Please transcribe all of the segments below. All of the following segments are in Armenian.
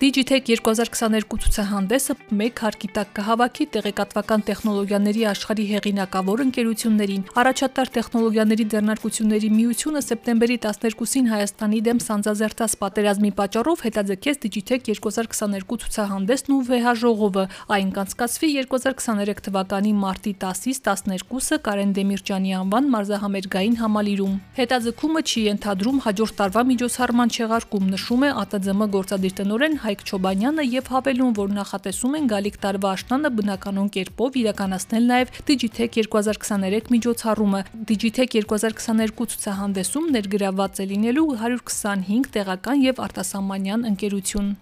Digitech 2022 ցուցահանդեսը մեկ հարկի տակ կհավաքի տեղեկատվական տեխնոլոգիաների աշխարհի հեղինակավոր ընկերություններին։ Առաջատար տեխնոլոգիաների ձեռնարկությունների միությունը սեպտեմբերի 12-ին Հայաստանի դեմ սանձազերծած պատերազմի պատճառով հետաձգեց Digitech 2022 ցուցահանդեսն ու վեհաժողովը։ Այն կանցկացվի 2023 թվականի մարտի 10-ից 12-ը Կարեն Դեմիրճյանի անվան մարզահամերգային համալիրում։ Հետաձգումը չի ենթադրում հաջորդ տարվա միջոցառման չեղարկում, նշում է ԱՏԶՄ գործադիր տնօրեն Հայկ Չոբանյանը եւ հավելում, որ նախատեսում են գալիք տարվա աշնանը բնականon կերպով իրականացնել նաեւ Digitech 2023 միջոցառումը։ Digitech 2022 ցուցահանդեսում ներգրավված է լինելու 125 տեղական եւ արտասահմանյան ընկերություն։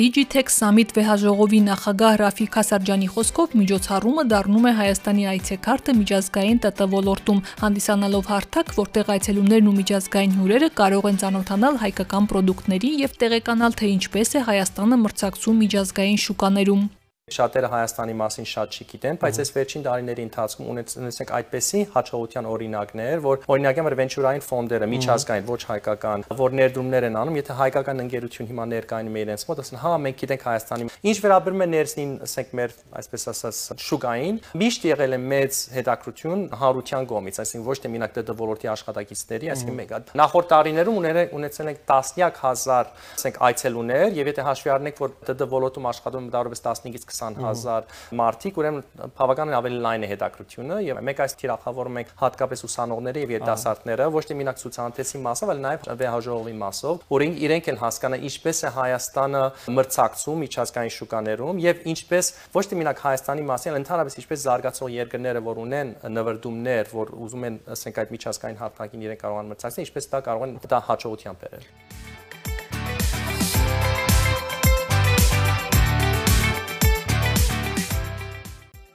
Digitech Summit վեհաժողովի նախագահ Ռաֆիկ Հասարջյանի խոսքով միջոցառումը դառնում է Հայաստանի այցեքարտը միջազգային ՏՏ ոլորտում, հանդիսանալով հարթակ, որտեղ այցելուներն ու միջազգային հյուրերը կարող են ճանոթանալ հայկական ապրանքների եւ տեղեկանալ, թե ինչպես է Հայաստանը մրցակցում միջազգային շուկաներում շատերը Հայաստանի մասին շատ չի գիտեն, բայց այս վերջին տարիների ընթացքում ունեցենք այդպեսի հաջողության օրինակներ, որ օրինակ եմ վենչուրային ֆոնդերը, միջազգային, ոչ հայկական, որ ներդրումներ են անում, եթե հայկական ընկերություն հիմա ներկայանում է իրենց մոտ, ասեն, հա, մենք գիտենք Հայաստանի։ Ինչ վերաբերում է ներսին, ասենք մեր, այսպես ասած, շուկային, միշտ եղել է մեծ հետաքրություն հարության կողմից, այսինքն ոչ թե մենակ ՏՏ ոլորտի աշխատակիցների, այսինքն մեկ նախորդ տարիներում ունեցել ենք տասնյակ հազար, ասենք, այցելուներ, եւ եթե հաշվի առնենք, որ ՏՏ ոլորտում աշխատում դարովս 15-ից 20000 մարդիկ, ուրեմն բավականին ավելի լայն է հետաքրությունը եւ մեկ այս թիրախավորում ենք հատկապես ուսանողները եւ երիտասարդները, ոչ թե մենակ ցուցահանդեսի մասով, այլ նաեւ վեհաժողովի մասով, որ իրենք են հասկանա ինչպես է Հայաստանը մրցակցում միջազգային շուկաներում եւ ինչպես ոչ թե մենակ Հայաստանի մասին, այլ ընդհանրապես ինչպես զարգացող երկրները, որ ունեն նվերդումներ, որ ուզում են, ասենք այդ միջազգային հարթակին իրենք կարող են մրցակցել, ինչպես դա կարող են դա հաջողության բերել։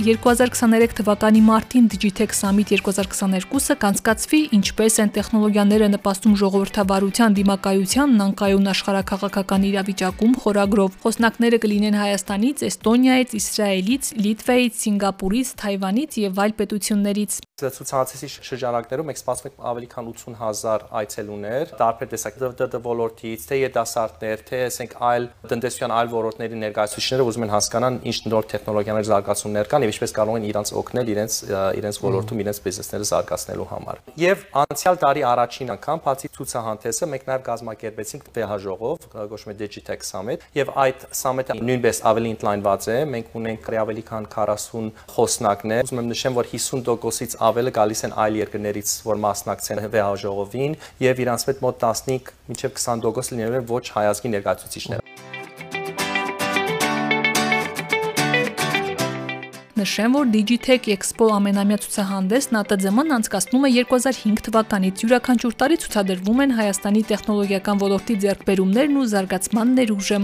2023 թվականի մարտին Digitech Summit 2022-ը կանցկացվի ինչպես են տեխնոլոգիաները նպաստում ժողովրդավարության դիմակայությանն անկայուն աշխարհակաղակական իրավիճակում խորագրով։ Խոսնակները կլինեն Հայաստանից, Էստոնիայից, Իսրայելից, Լիտվայից, Սինգապուրից, Թայվանից եւ այլ պետություններից ցուցահանդեսի շրջանակներում մենք սպասում ենք ավելի քան 80000 այցելուներ, տարբեր տեսակ ԴԴ ոլորտից, թե երիտասարդներ, թե ասենք այլ տնտեսության այլ ոլորտների ներկայացուցիչները ուզում են հասկանան ինչ նոր տեխնոլոգիաներ զարգացումներ կան եւ ինչպես կարող են իրանց օգնել իրենց իրենց ոլորտում իրենց բիզնեսները զարգացնելու համար։ Եվ անցյալ տարի առաջին անգամ բացի ցուցահանդեսը մենք նաեւ կազմակերպեցինք վեհաժողով, գոչվում է Digitech Summit, եւ այդ summit-ը նույնպես ավելի ընդլայնված է։ Մենք ունենք ավելի քան 40 խոսնակներ։ Ուզում եմ նշեմ, որ 50%-ից ավելը գալիս են այլ երկրներից, որ մասնակցեն վեհաժողովին եւ իրանց հետ մոտ 15 մինչեւ 20% լինելու են ոչ հայազգի ներկայացուցիչներ։ Նշեմ, որ Digitech Expo ամենամյա ցուցահանդեսն ԱՏԶՄ-ն անցկացնում է 2005 թվականից։ Յուրաքանչյուր տարի ցուցադրվում են Հայաստանի տեխնոլոգիական ոլորտի ձեռքբերումներն ու զարգացման ներուժը։